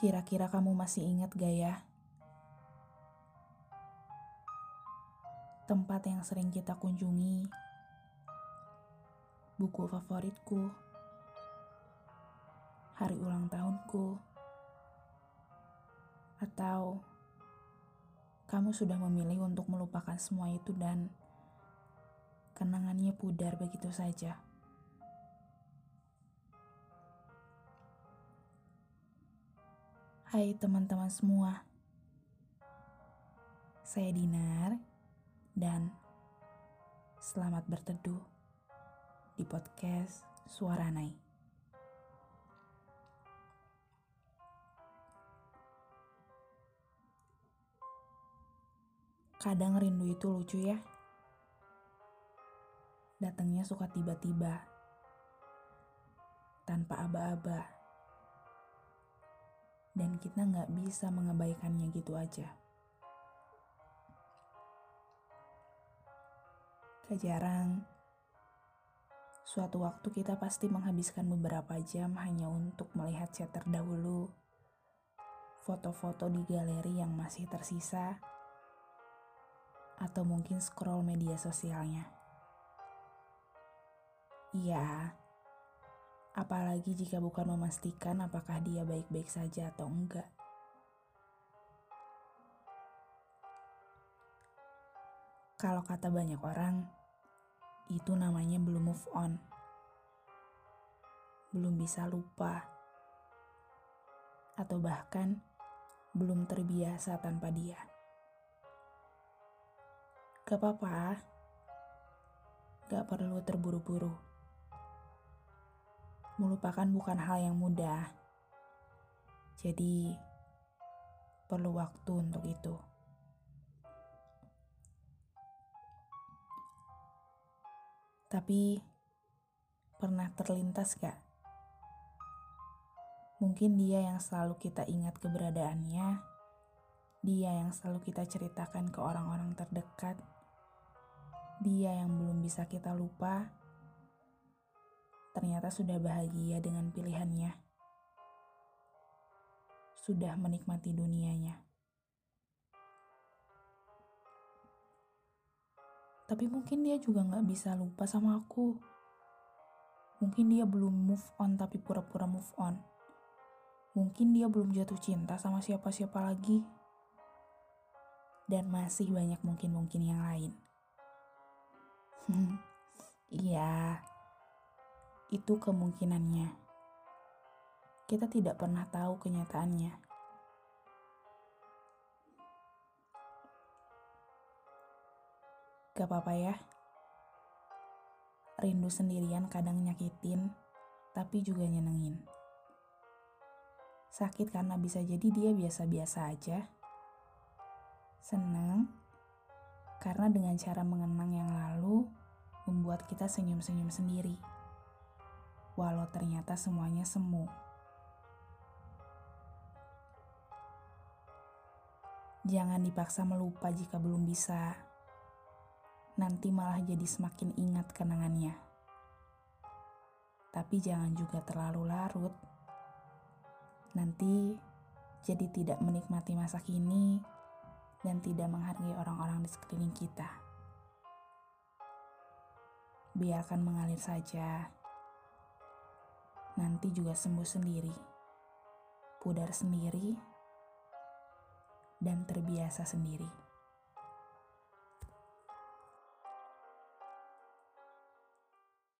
Kira-kira kamu masih ingat gak ya? Tempat yang sering kita kunjungi, buku favoritku, hari ulang tahunku, atau kamu sudah memilih untuk melupakan semua itu dan kenangannya pudar begitu saja. Hai teman-teman semua, saya Dinar dan selamat berteduh di podcast Suara. Kadang rindu itu lucu ya. Datangnya suka tiba-tiba, tanpa aba-aba dan kita nggak bisa mengabaikannya gitu aja. Kejarang, suatu waktu kita pasti menghabiskan beberapa jam hanya untuk melihat chat terdahulu, foto-foto di galeri yang masih tersisa, atau mungkin scroll media sosialnya. Iya, apalagi jika bukan memastikan apakah dia baik-baik saja atau enggak. Kalau kata banyak orang, itu namanya belum move on. Belum bisa lupa. Atau bahkan belum terbiasa tanpa dia. Gak apa-apa. Gak perlu terburu-buru melupakan bukan hal yang mudah. Jadi, perlu waktu untuk itu. Tapi, pernah terlintas gak? Mungkin dia yang selalu kita ingat keberadaannya, dia yang selalu kita ceritakan ke orang-orang terdekat, dia yang belum bisa kita lupa, ternyata sudah bahagia dengan pilihannya. Sudah menikmati dunianya. Tapi mungkin dia juga gak bisa lupa sama aku. Mungkin dia belum move on tapi pura-pura move on. Mungkin dia belum jatuh cinta sama siapa-siapa lagi. Dan masih banyak mungkin-mungkin yang lain. Iya, itu kemungkinannya. Kita tidak pernah tahu kenyataannya. Gak apa-apa ya. Rindu sendirian kadang nyakitin, tapi juga nyenengin. Sakit karena bisa jadi dia biasa-biasa aja. Senang karena dengan cara mengenang yang lalu membuat kita senyum-senyum sendiri walau ternyata semuanya semu. Jangan dipaksa melupa jika belum bisa. Nanti malah jadi semakin ingat kenangannya. Tapi jangan juga terlalu larut. Nanti jadi tidak menikmati masa kini dan tidak menghargai orang-orang di sekeliling kita. Biarkan mengalir saja nanti juga sembuh sendiri, pudar sendiri, dan terbiasa sendiri.